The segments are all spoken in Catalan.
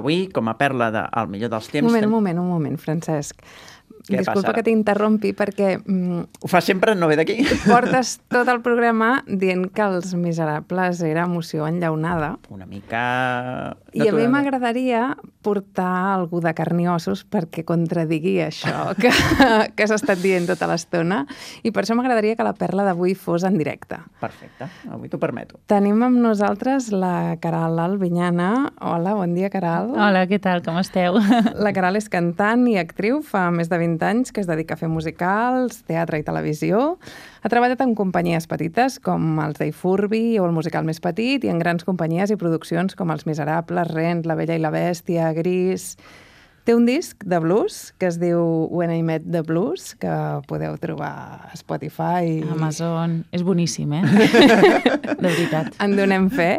avui, com a perla del de, millor dels temps... Un moment, un moment, un moment, Francesc. Què Disculpa passa que t'interrompi perquè mm, Ho fa sempre, no ve d'aquí? portes tot el programa dient que Els Miserables era emoció enllaunada Una mica... i a mi m'agradaria portar algú de carn i ossos perquè contradigui això que, que s'ha estat dient tota l'estona i per això m'agradaria que la perla d'avui fos en directe. Perfecte, avui t'ho permeto. Tenim amb nosaltres la Caral Albinyana. Hola, bon dia, Caral. Hola, què tal? Com esteu? La Caral és cantant i actriu, fa més de 20 anys que es dedica a fer musicals, teatre i televisió. Ha treballat en companyies petites com els Dei Furby o el musical més petit i en grans companyies i produccions com Els Miserables, Rent, La Bella i la Bèstia, Gris... Té un disc de blues que es diu When I Met the Blues, que podeu trobar a Spotify. Amazon. És boníssim, eh? De veritat. En donem fe.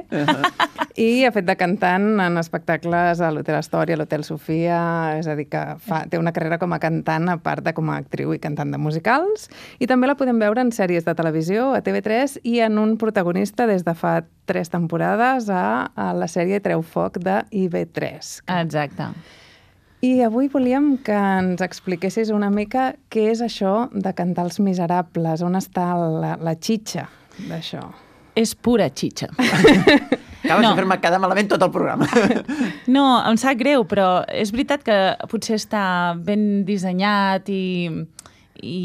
I ha fet de cantant en espectacles a l'Hotel Astoria, a l'Hotel Sofia, és a dir, que fa, té una carrera com a cantant a part de com a actriu i cantant de musicals. I també la podem veure en sèries de televisió, a TV3, i en un protagonista des de fa tres temporades a, a la sèrie Treu Foc de IB3. Exacte. I avui volíem que ens expliquessis una mica què és això de cantar els miserables, on està la, la xitxa d'això. És pura xitxa. Acabes No. de fer-me quedar malament tot el programa. No, em sap greu, però és veritat que potser està ben dissenyat i, i,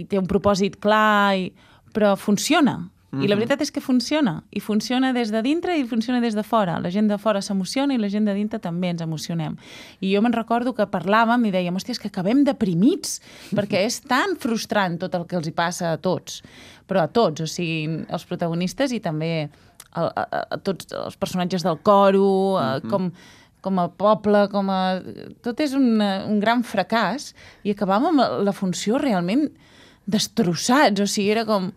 i té un propòsit clar, i, però funciona. I la veritat és que funciona. I funciona des de dintre i funciona des de fora. La gent de fora s'emociona i la gent de dintre també ens emocionem. I jo me'n recordo que parlàvem i dèiem, hòstia, és que acabem deprimits, perquè és tan frustrant tot el que els hi passa a tots. Però a tots, o sigui, els protagonistes i també a, a, a tots els personatges del coro, a, com, com a poble, com a... Tot és un, un gran fracàs i acabàvem amb la funció realment destrossats, o sigui, era com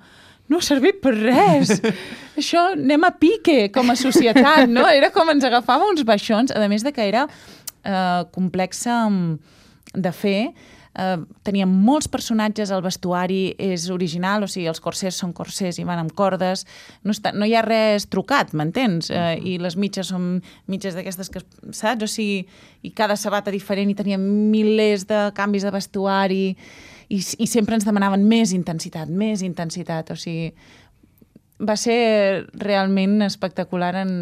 no ha servit per res. Això anem a pique com a societat, no? Era com ens agafava uns baixons, a més de que era eh, complexa de fer, eh, tenia molts personatges, el vestuari és original, o sigui, els corsers són corsers i van amb cordes, no, està, no hi ha res trucat, m'entens? Eh, I les mitges són mitges d'aquestes que, saps? O sigui, i cada sabata diferent i tenia milers de canvis de vestuari i, i sempre ens demanaven més intensitat, més intensitat, o sigui, va ser realment espectacular en,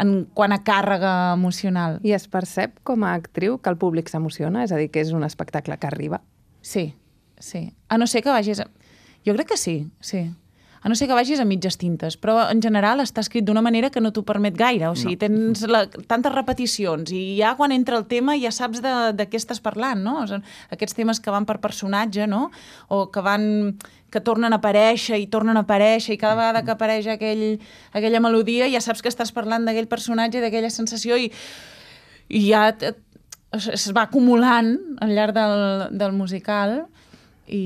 en quant a càrrega emocional. I es percep com a actriu que el públic s'emociona? És a dir, que és un espectacle que arriba? Sí, sí. A no ser que vagis... A... Jo crec que sí, sí. A no ser que vagis a mitges tintes, però en general està escrit d'una manera que no t'ho permet gaire. O sigui, no. tens la, tantes repeticions i ja quan entra el tema ja saps de, de què estàs parlant, no? Són aquests temes que van per personatge, no? O que van que tornen a aparèixer i tornen a aparèixer i cada vegada que apareix aquell, aquella melodia ja saps que estàs parlant d'aquell personatge d'aquella sensació i, i ja es va acumulant al llarg del, del musical i,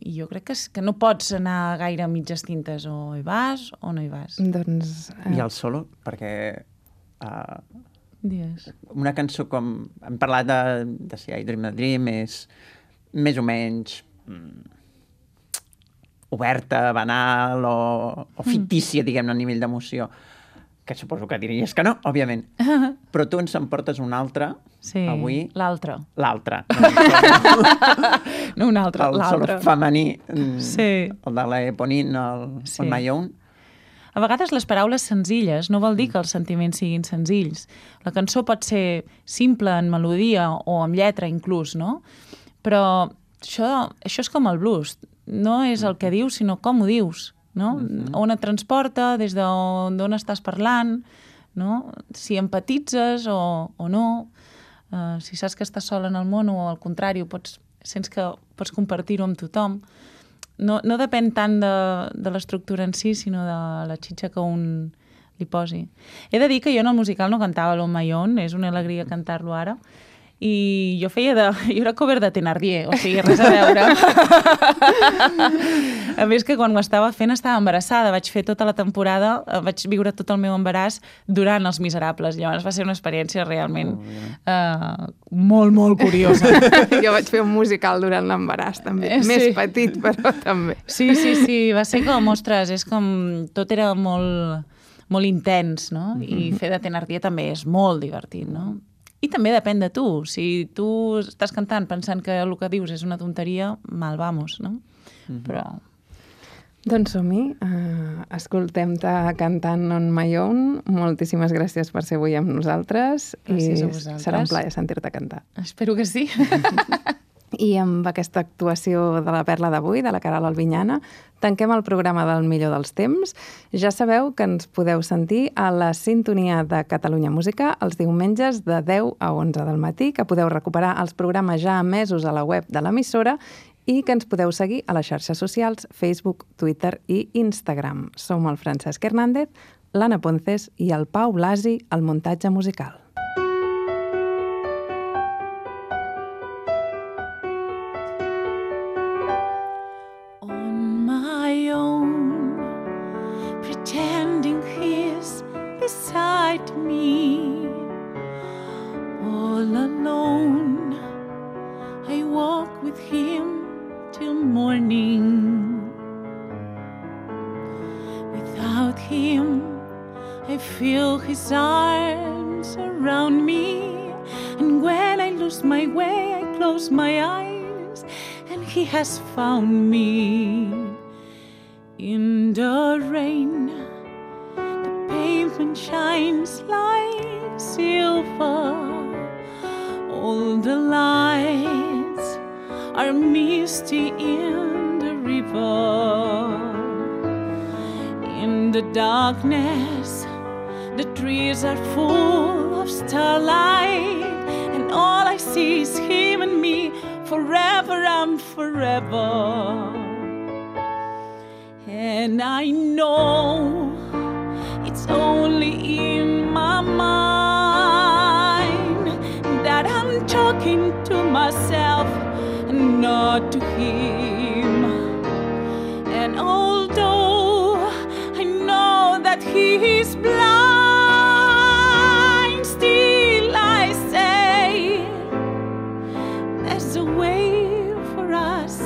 i jo crec que, és, que no pots anar gaire a mitges tintes, o hi vas o no hi vas. Doncs... I el solo, perquè uh, Digues. una cançó com... Hem parlat de, de si I Dream a Dream és més o menys mm, oberta, banal o, o fictícia, diguem-ne, a nivell d'emoció que suposo que diries que no, òbviament. Però tu ens en portes una altra Sí, avui, l'altre. l'altra. No un altre, el solo l'altre. femení, mm, Sí. el de l'Eponin, el Sí. On My Own. A vegades les paraules senzilles no vol dir que els sentiments siguin senzills. La cançó pot ser simple en melodia o amb lletra inclús, no? Però això, això és com el blues. No és el que dius, sinó com ho dius, no? On et transporta, des d'on estàs parlant, no? Si empatitzes o, o no, uh, si saps que estàs sol en el món o al contrari, pots, sents que pots compartir-ho amb tothom no, no depèn tant de, de l'estructura en si, sinó de la xitxa que un li posi. He de dir que jo en el musical no cantava My Own, és una alegria cantar-lo ara, i jo feia de... Jo era cover de Thenardier, o sigui, res a veure. a més que quan ho estava fent estava embarassada, vaig fer tota la temporada, eh, vaig viure tot el meu embaràs durant Els Miserables, llavors va ser una experiència realment uh, molt, molt curiosa. jo vaig fer un musical durant l'embaràs, també. Eh, Més sí. petit, però també. Sí, sí, sí, va ser com, ostres, és com... Tot era molt, molt intens, no? I fer de Thenardier també és molt divertit, no? I també depèn de tu. Si tu estàs cantant pensant que el que dius és una tonteria, mal vamos, no? Però... Doncs som-hi, uh, escoltem-te cantant On My Own. Moltíssimes gràcies per ser avui amb nosaltres. Gràcies I a vosaltres. serà un plaer sentir-te cantar. Espero que sí. I amb aquesta actuació de la Perla d'avui, de la Caral Albinyana, tanquem el programa del millor dels temps. Ja sabeu que ens podeu sentir a la sintonia de Catalunya Música els diumenges de 10 a 11 del matí, que podeu recuperar els programes ja emesos a la web de l'emissora i que ens podeu seguir a les xarxes socials Facebook, Twitter i Instagram. Som el Francesc Hernández, l'Anna Ponces i el Pau Blasi al muntatge musical. Alone, I walk with him till morning. Without him, I feel his arms around me. And when I lose my way, I close my eyes, and he has found me. In the rain, the pavement shines like silver. All the lights are misty in the river. In the darkness, the trees are full of starlight, and all I see is him and me forever and forever. And I know know that he is blind, still I say there's a way for us.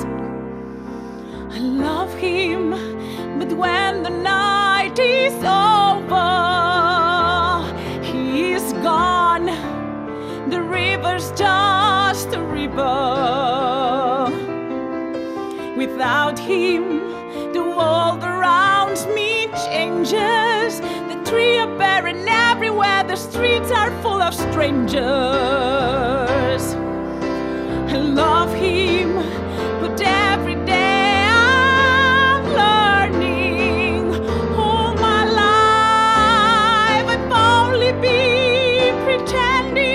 I love him, but when the night is over, he is gone. The river's just a river. Without him, are barren everywhere, the streets are full of strangers. I love him, but every day I'm learning. All my life I've only been pretending.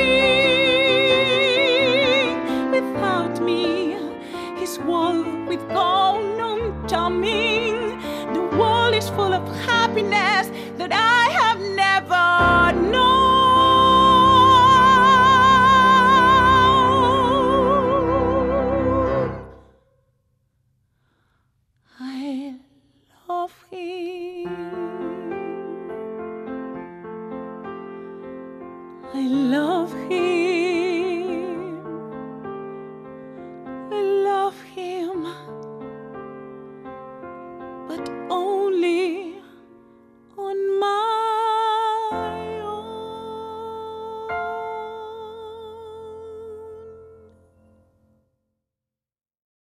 Without me, his wall with gold no coming. The wall is full of happiness. of him.